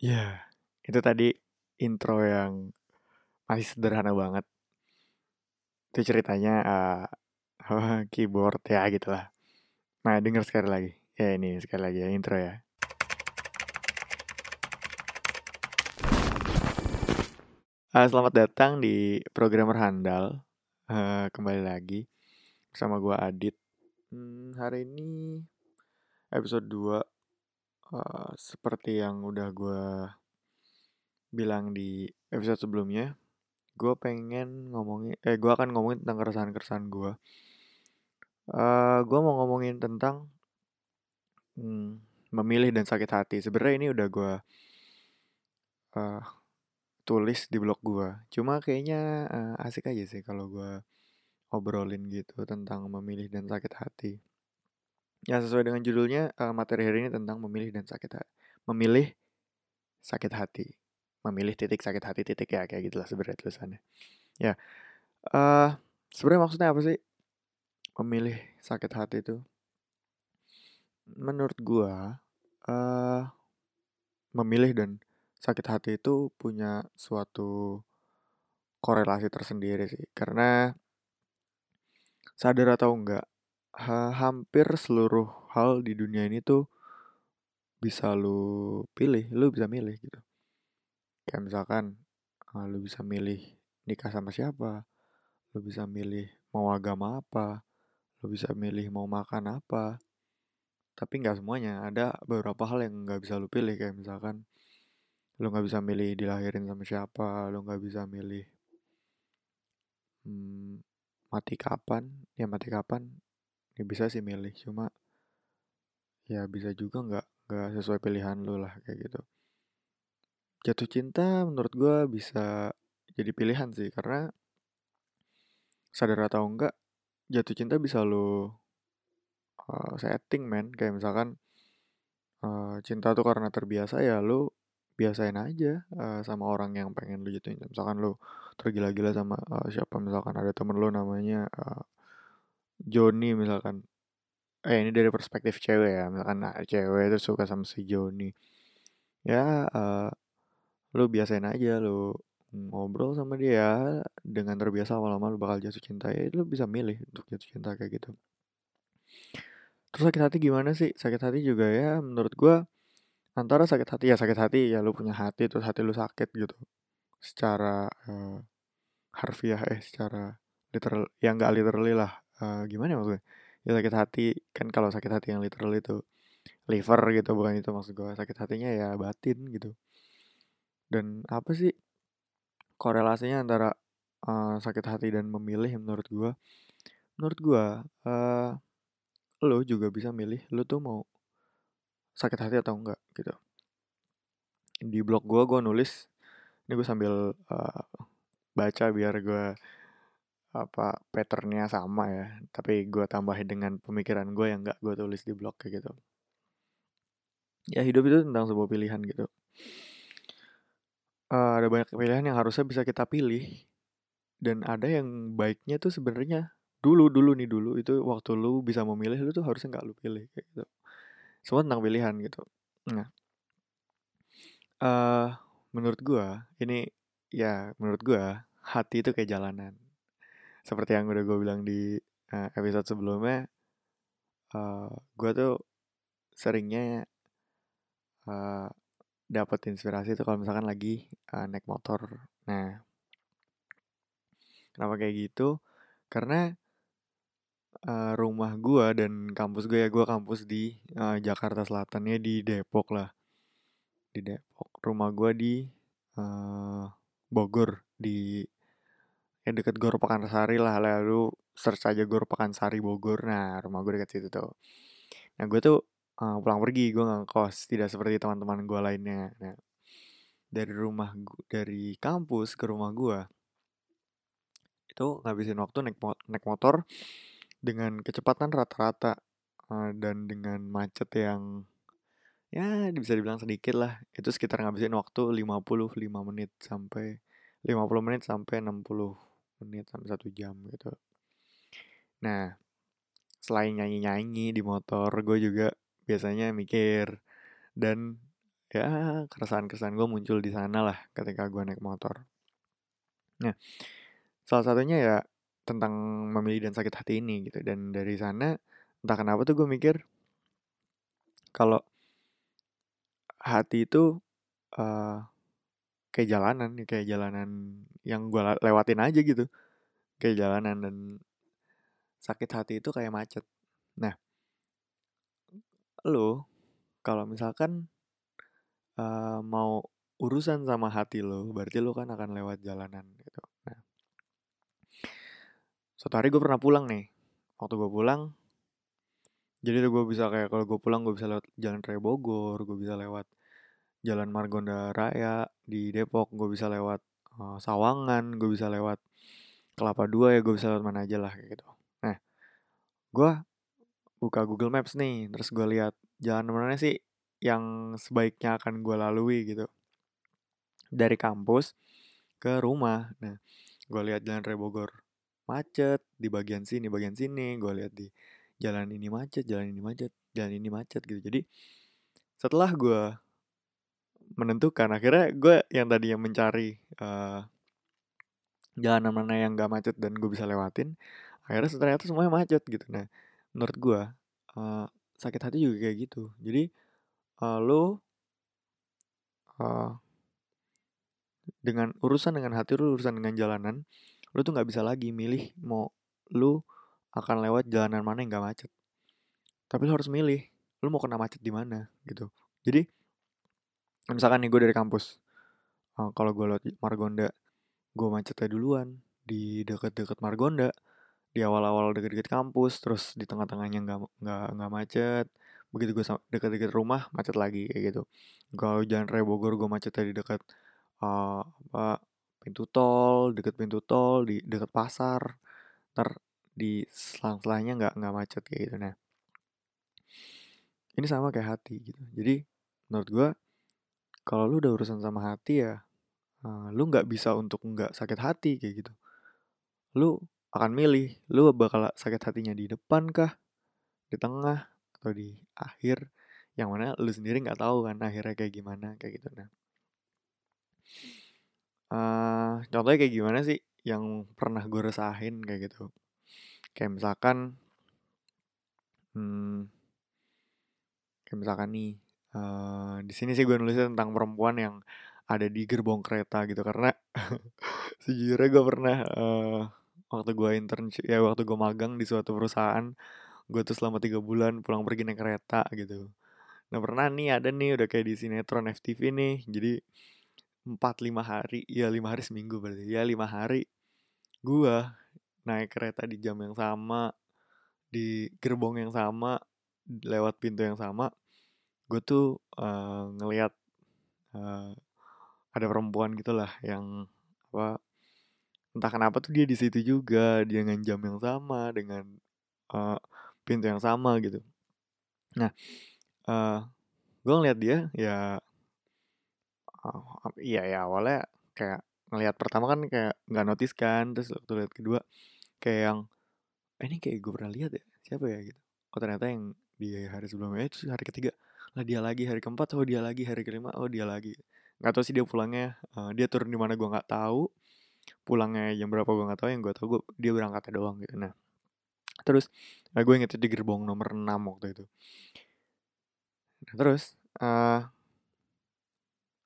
Ya, itu tadi intro yang masih sederhana banget. Itu ceritanya eh keyboard ya gitulah. Nah, denger sekali lagi. Ya ini sekali lagi ya intro ya. Uh, selamat datang di programmer handal. Uh, kembali lagi bersama gua Adit. Hmm, hari ini episode 2 uh, seperti yang udah gua bilang di episode sebelumnya, gue pengen ngomongin, eh gue akan ngomongin tentang keresahan-keresahan gue. Uh, gue mau ngomongin tentang hmm, memilih dan sakit hati. Sebenarnya ini udah gue uh, tulis di blog gue. Cuma kayaknya uh, asik aja sih kalau gue obrolin gitu tentang memilih dan sakit hati. Ya sesuai dengan judulnya uh, materi hari ini tentang memilih dan sakit hati. Memilih sakit hati. Memilih titik sakit hati titik ya kayak gitulah sebenarnya tulisannya. Ya uh, sebenarnya maksudnya apa sih? Memilih sakit hati itu? Menurut gua uh, memilih dan sakit hati itu punya suatu korelasi tersendiri sih. Karena sadar atau enggak ha hampir seluruh hal di dunia ini tuh bisa lu pilih lu bisa milih gitu. Kayak misalkan uh, lu bisa milih nikah sama siapa lu bisa milih mau agama apa lu bisa milih mau makan apa. Tapi nggak semuanya ada beberapa hal yang nggak bisa lu pilih kayak misalkan lu nggak bisa milih dilahirin sama siapa lu nggak bisa milih hmm, mati kapan ya mati kapan ya bisa sih milih cuma ya bisa juga nggak nggak sesuai pilihan lu lah kayak gitu. Jatuh cinta menurut gue bisa jadi pilihan sih karena sadar atau enggak jatuh cinta bisa lo uh, setting men. Kayak misalkan uh, cinta tuh karena terbiasa ya lo biasain aja uh, sama orang yang pengen lo jatuhin. Misalkan lo tergila-gila sama uh, siapa misalkan ada temen lo namanya uh, Joni misalkan. Eh ini dari perspektif cewek ya misalkan nah, cewek itu suka sama si Joni. Ya uh, lu biasain aja lu ngobrol sama dia dengan terbiasa lama-lama lu bakal jatuh cinta ya lu bisa milih untuk jatuh cinta kayak gitu. Terus sakit hati gimana sih? Sakit hati juga ya menurut gua antara sakit hati ya sakit hati ya lu punya hati terus hati lu sakit gitu. Secara uh, harfiah eh secara literal yang enggak literally lah uh, gimana ya maksudnya? Ya sakit hati kan kalau sakit hati yang literal itu liver gitu bukan itu maksud gua. Sakit hatinya ya batin gitu. Dan apa sih korelasinya antara uh, sakit hati dan memilih menurut gue menurut gue uh, lo juga bisa milih lo tuh mau sakit hati atau enggak gitu. Di blog gue gue nulis ini gue sambil uh, baca biar gue apa patternnya sama ya tapi gue tambahin dengan pemikiran gue yang gak gue tulis di blog kayak gitu. Ya hidup itu tentang sebuah pilihan gitu. Uh, ada banyak pilihan yang harusnya bisa kita pilih dan ada yang baiknya tuh sebenarnya dulu dulu nih dulu itu waktu lu bisa memilih lu tuh harusnya nggak lu pilih kayak gitu. Semua tentang pilihan gitu. Nah uh, menurut gua ini ya menurut gua hati itu kayak jalanan seperti yang udah gue bilang di uh, episode sebelumnya uh, gua tuh seringnya uh, dapat inspirasi itu kalau misalkan lagi uh, naik motor. Nah, kenapa kayak gitu? Karena uh, rumah gua dan kampus gue ya gua kampus di uh, Jakarta Selatan ya di Depok lah. Di Depok. Rumah gua di uh, Bogor di ya deket Gor Pekansari lah lalu search aja Gor Pekansari Bogor. Nah rumah gue deket situ tuh. Nah gue tuh uh, pulang pergi gue nggak kos tidak seperti teman-teman gue lainnya. Nah dari rumah dari kampus ke rumah gue itu ngabisin waktu naik naik motor dengan kecepatan rata-rata uh, dan dengan macet yang ya bisa dibilang sedikit lah. Itu sekitar ngabisin waktu 55 menit sampai 50 menit sampai 60 menit sampai satu jam gitu nah selain nyanyi-nyanyi di motor gue juga biasanya mikir dan ya keresahan-keresahan gue muncul di sana lah ketika gue naik motor. Nah, salah satunya ya tentang memilih dan sakit hati ini gitu. Dan dari sana entah kenapa tuh gue mikir kalau hati itu uh, kayak jalanan, kayak jalanan yang gue lewatin aja gitu, kayak jalanan dan sakit hati itu kayak macet. Nah, lo kalau misalkan uh, mau urusan sama hati lo, berarti lo kan akan lewat jalanan gitu. Nah, suatu hari gue pernah pulang nih. Waktu gue pulang, jadi gue bisa kayak kalau gue pulang gue bisa lewat jalan raya Bogor, gue bisa lewat jalan Margonda Raya di Depok, gue bisa lewat uh, Sawangan, gue bisa lewat Kelapa Dua ya, gue bisa lewat mana aja lah kayak gitu. Nah, gue buka Google Maps nih, terus gue lihat jalan mana sih yang sebaiknya akan gue lalui gitu. Dari kampus ke rumah. Nah gue lihat jalan raya Bogor macet di bagian sini bagian sini. Gue lihat di jalan ini macet jalan ini macet jalan ini macet gitu. Jadi setelah gue menentukan. Akhirnya gue yang tadi yang mencari uh, jalan mana yang gak macet dan gue bisa lewatin akhirnya ternyata semuanya macet gitu. Nah menurut gue uh, sakit hati juga kayak gitu. Jadi uh, lo uh, dengan urusan dengan hati lu urusan dengan jalanan lu tuh nggak bisa lagi milih mau lu akan lewat jalanan mana yang gak macet. Tapi lu harus milih lu mau kena macet di mana gitu. Jadi misalkan nih gue dari kampus. Uh, kalau gue lewat Margonda gue macetnya duluan di dekat-dekat Margonda di awal-awal deket-deket kampus terus di tengah-tengahnya nggak nggak nggak macet. Begitu gue deket-deket rumah macet lagi kayak gitu. Kalau jalan raya Bogor gue macet di dekat uh, apa pintu tol deket pintu tol di dekat pasar. Ntar di selang-selangnya nggak nggak macet kayak gitu. Nah ini sama kayak hati gitu. Jadi menurut gue kalau lu udah urusan sama hati ya uh, lu nggak bisa untuk nggak sakit hati kayak gitu. Lu akan milih lu bakal sakit hatinya di depan kah di tengah atau di akhir yang mana lu sendiri nggak tahu kan akhirnya kayak gimana kayak gitu. Nah uh, contohnya kayak gimana sih yang pernah gue resahin kayak gitu. Kayak misalkan hmm, kayak misalkan nih uh, di sini sih gue nulisnya tentang perempuan yang ada di gerbong kereta gitu karena sejujurnya gue pernah uh, waktu gue intern ya waktu gue magang di suatu perusahaan gue tuh selama tiga bulan pulang pergi naik kereta gitu. Nah pernah nih ada nih udah kayak di sinetron FTV nih jadi empat lima hari ya lima hari seminggu berarti ya lima hari gue naik kereta di jam yang sama di gerbong yang sama lewat pintu yang sama gue tuh uh, ngelihat uh, ada perempuan gitulah yang apa entah kenapa tuh dia di situ juga dia dengan jam yang sama dengan uh, pintu yang sama gitu. Nah uh, gue ngeliat dia ya uh, iya ya awalnya kayak ngelihat pertama kan kayak nggak notice kan terus waktu lihat kedua kayak yang eh, ini kayak gue pernah lihat ya siapa ya? gitu. Oh ternyata yang di hari sebelumnya itu hari ketiga lah dia lagi hari keempat oh dia lagi hari kelima oh dia lagi. Nggak tahu sih dia pulangnya uh, dia turun di mana gue nggak tahu. Pulangnya jam berapa gue nggak tahu yang gue tahu gue dia berangkatnya doang gitu. Nah terus nah gue inget di gerbong nomor 6 waktu itu. Nah, terus uh,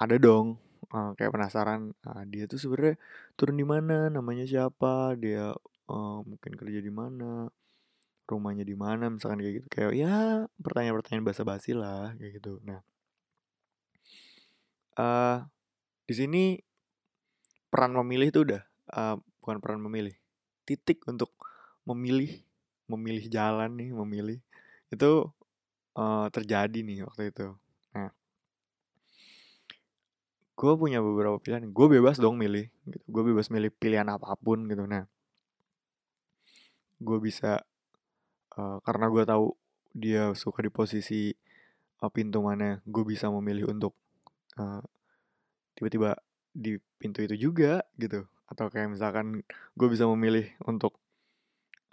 ada dong uh, kayak penasaran uh, dia tuh sebenarnya turun di mana namanya siapa dia uh, mungkin kerja di mana rumahnya di mana misalkan kayak gitu. Kayak ya pertanyaan-pertanyaan basa-basi lah kayak gitu. Nah uh, di sini peran memilih itu udah uh, bukan peran memilih titik untuk memilih memilih jalan nih memilih itu uh, terjadi nih waktu itu. Nah gue punya beberapa pilihan. Gue bebas dong milih gitu. Gue bebas milih pilihan apa pun gitu. Nah gue bisa uh, karena gue tahu dia suka di posisi uh, pintu mana gue bisa memilih untuk uh, tiba-tiba di pintu itu juga gitu. Atau kayak misalkan gue bisa memilih untuk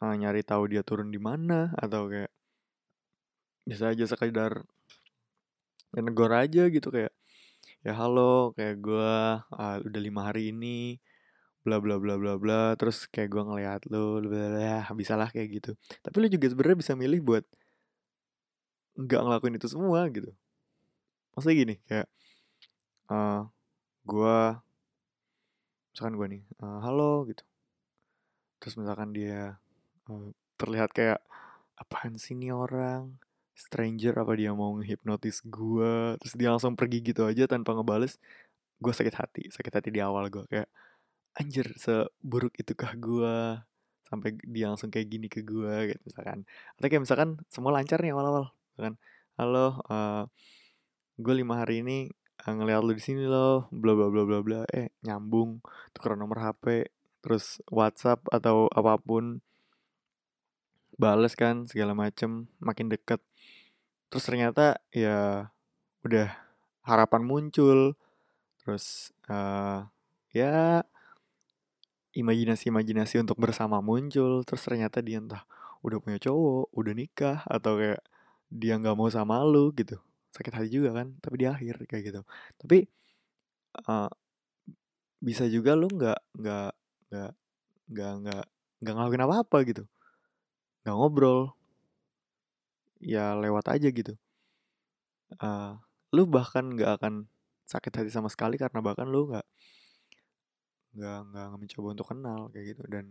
uh, nyari tahu dia turun di mana atau kayak bisa aja sekedar ya negor aja gitu kayak ya halo kayak gue uh, udah lima hari ini bla bla bla bla bla terus kayak gue ngeliat lu ya bisa lah kayak gitu. Tapi lu juga sebenarnya bisa milih buat nggak ngelakuin itu semua gitu. Maksudnya gini kayak uh, gue misalkan gue nih uh, halo gitu. Terus misalkan dia uh, terlihat kayak apaan sih nih orang? Stranger apa dia mau ngehipnotis gue terus dia langsung pergi gitu aja tanpa ngebales gue sakit hati sakit hati di awal gue kayak anjir seburuk itukah gue sampai dia langsung kayak gini ke gue gitu misalkan. Atau kayak misalkan semua lancar nih awal-awal kan halo uh, eh, gue lima hari ini uh, ngeliat lu di sini loh bla bla bla bla bla eh nyambung tuker nomor HP terus WhatsApp atau apa pun bales kan segala macem makin deket. Terus ternyata ya udah harapan muncul terus uh, ya imajinasi-imajinasi untuk bersama muncul terus ternyata dia entah udah punya cowok udah nikah atau kayak dia nggak mau sama lu gitu. Sakit hati juga kan tapi di akhir kayak gitu. Tapi uh, bisa juga lu nggak nggak nggak nggak nggak nggak ngelakuin apa apa gitu. Nggak ngobrol. Ya lewat aja gitu. Uh, lu bahkan nggak akan sakit hati sama sekali karena bahkan lu nggak nggak nggak mencoba untuk kenal kayak gitu. Dan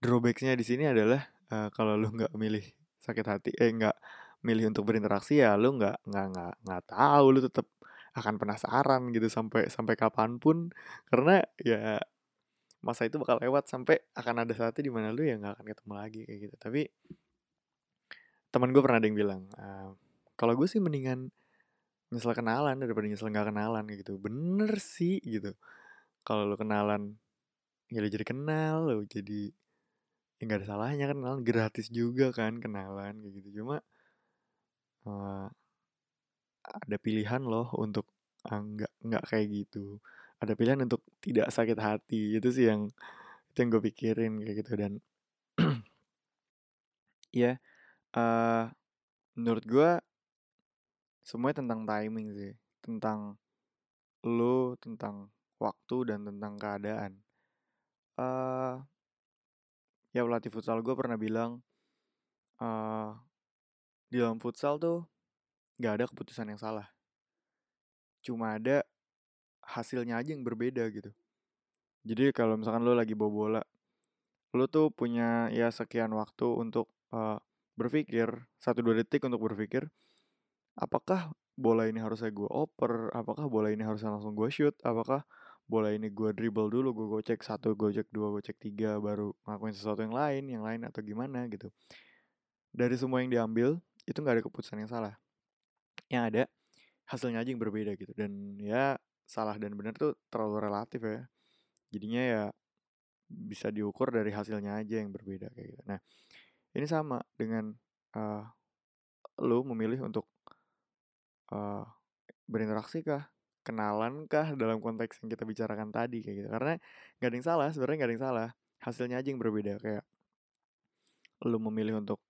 drawbacksnya di sini adalah uh, kalau lu nggak milih sakit hati eh nggak milih untuk berinteraksi ya lu nggak nggak nggak nggak tahu lu tetap akan penasaran gitu sampai sampai kapan pun. Karena ya masa itu bakal lewat sampai akan ada saatnya di mana lu ya nggak akan ketemu lagi kayak gitu. Tapi teman gue pernah ada yang bilang uh, kalau gue sih mendingan nyesel kenalan daripada nyesel nggak kenalan gitu. Bener sih gitu kalau lo kenalan ya lo jadi kenal lo jadi ya nggak ada salahnya kan kenalan gratis juga kan kenalan kayak gitu. Cuma uh, ada pilihan loh untuk uh, nggak nggak kayak gitu. Ada pilihan untuk tidak sakit hati itu sih yang itu yang gue pikirin kayak gitu. Dan ya uh, menurut gue semuanya tentang timing sih. Tentang lo tentang waktu dan tentang keadaan. Uh, ya pelatih futsal gue pernah bilang uh, di dalam futsal tuh nggak ada keputusan yang salah. Cuma ada hasilnya aja yang berbeda gitu. Jadi kalau misalkan lo lagi bawa bola lo tuh punya ya sekian waktu untuk uh, berpikir satu dua detik untuk berpikir apakah bola ini harusnya gue oper apakah bola ini harusnya langsung gue shoot apakah bola ini gue dribble dulu gue gocek satu gocek dua gocek tiga baru ngelakuin sesuatu yang lain yang lain atau gimana gitu. Dari semua yang diambil itu nggak ada keputusan yang salah. Yang ada hasilnya aja yang berbeda gitu. Dan ya salah dan benar tuh terlalu relatif ya. Jadinya ya bisa diukur dari hasilnya aja yang berbeda kayak gitu. Nah ini sama dengan uh, lu memilih untuk uh, berinteraksi kah, kenalan kah dalam konteks yang kita bicarakan tadi kayak gitu. Karena gak ada yang salah, sebenarnya gak ada yang salah. Hasilnya aja yang berbeda kayak lu memilih untuk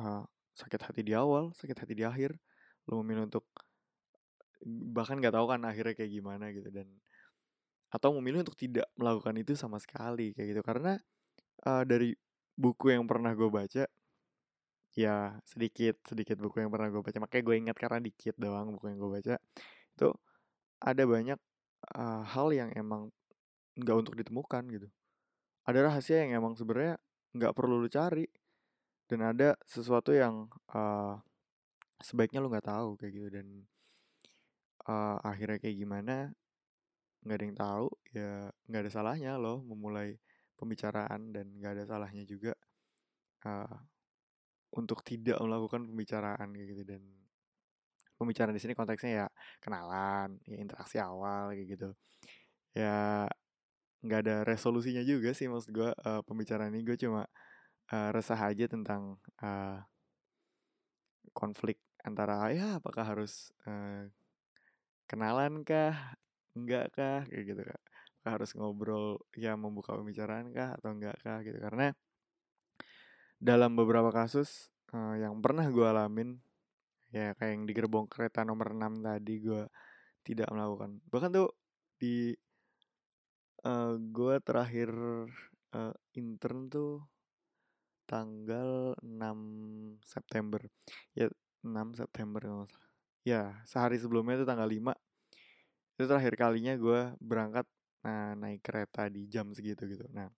uh, sakit hati di awal, sakit hati di akhir, lu memilih untuk bahkan nggak tahu kan akhirnya kayak gimana gitu dan atau memilih untuk tidak melakukan itu sama sekali kayak gitu karena uh, dari buku yang pernah gue baca ya sedikit sedikit buku yang pernah gue baca makanya gue ingat karena dikit doang buku yang gue baca itu ada banyak uh, hal yang emang nggak untuk ditemukan gitu. Ada rahasia yang emang sebenarnya nggak perlu lu cari dan ada sesuatu yang uh, sebaiknya lu nggak tahu kayak gitu. Dan uh, akhirnya kayak gimana nggak ada yang tahu ya nggak ada salahnya loh memulai pembicaraan dan gak ada salahnya juga uh, untuk tidak melakukan pembicaraan kayak gitu. Dan pembicaraan di sini konteksnya ya kenalan, ya interaksi awal kayak gitu. Ya nggak ada resolusinya juga sih maksud gue uh, pembicaraan ini. Gue cuma uh, resah aja tentang uh, konflik antara ya apakah harus uh, kenalan kah? Enggak kah? Kayak gitu kak. Harus ngobrol ya membuka pembicaraan kah atau enggak kah? Gitu. Karena dalam beberapa kasus uh, yang pernah gue alamin ya kayak yang di gerbong kereta nomor 6 tadi gue tidak melakukan. Bahkan tuh di uh, gue terakhir uh, intern tuh tanggal 6 September. Ya 6 September ya sehari sebelumnya itu tanggal 5 itu terakhir kalinya gue berangkat nah, naik kereta di jam segitu gitu. Nah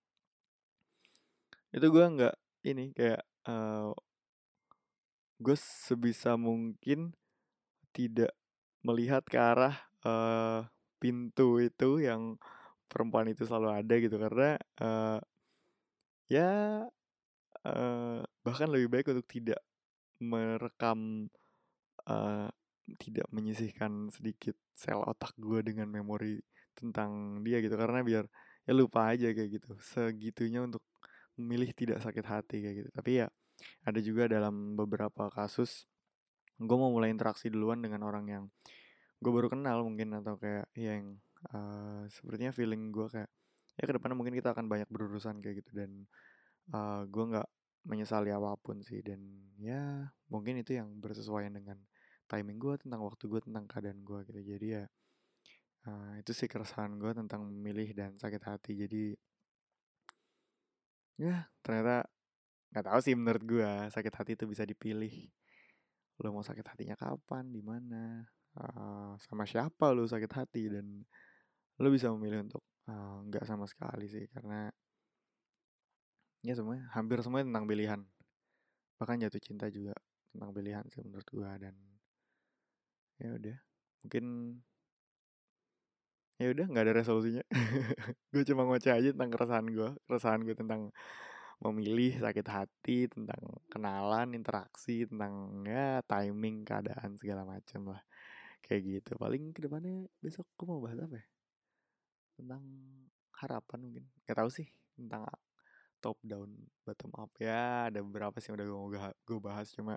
itu gue nggak ini kayak uh, gue sebisa mungkin tidak melihat ke arah uh, pintu itu yang perempuan itu selalu ada gitu. Karena uh, ya uh, bahkan lebih baik untuk tidak merekam uh, tidak menyisihkan sedikit sel otak gue dengan memori tentang dia gitu. Karena biar ya lupa aja kayak gitu. Segitunya untuk memilih tidak sakit hati kayak gitu. Tapi ya ada juga dalam beberapa kasus gue mau mulai interaksi duluan dengan orang yang gue baru kenal mungkin atau kayak yang uh, sepertinya feeling gue kayak ya ke depannya mungkin kita akan banyak berurusan kayak gitu. Dan uh, gue nggak menyesali apa pun sih. Dan ya mungkin itu yang bersesuaian dengan timing gue tentang waktu gue tentang keadaan gue gitu. Jadi ya uh, itu sih keresahan gue tentang memilih dan sakit hati. Jadi ya ternyata nggak tahu sih menurut gue sakit hati itu bisa dipilih. Lo mau sakit hatinya kapan di mana uh, sama siapa lo sakit hati dan lo bisa memilih untuk uh, nggak sama sekali sih karena ya semuanya hampir semuanya tentang pilihan. Bahkan jatuh cinta juga tentang pilihan sih menurut gue dan ya udah mungkin ya udah nggak ada resolusinya. Gue cuma ngoceh aja tentang keresahan gue keresahan gue tentang memilih sakit hati tentang kenalan interaksi tentang ya timing keadaan segala macam lah. Kayak gitu. Paling ke depannya besok gue mau bahas apa ya? Tentang harapan mungkin. Gak tahu sih tentang top down bottom up. Ya ada beberapa sih yang udah gue gue bahas. Cuma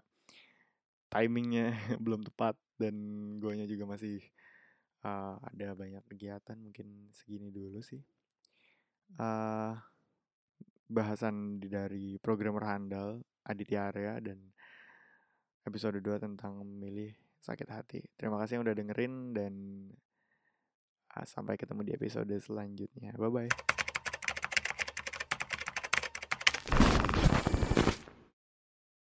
timingnya belum tepat dan guanya juga masih uh, ada banyak kegiatan mungkin segini dulu sih. Uh, bahasan dari programmer handal Aditya Arya dan episode 2 tentang memilih sakit hati. Terima kasih yang udah dengerin dan uh, sampai ketemu di episode selanjutnya. Bye bye.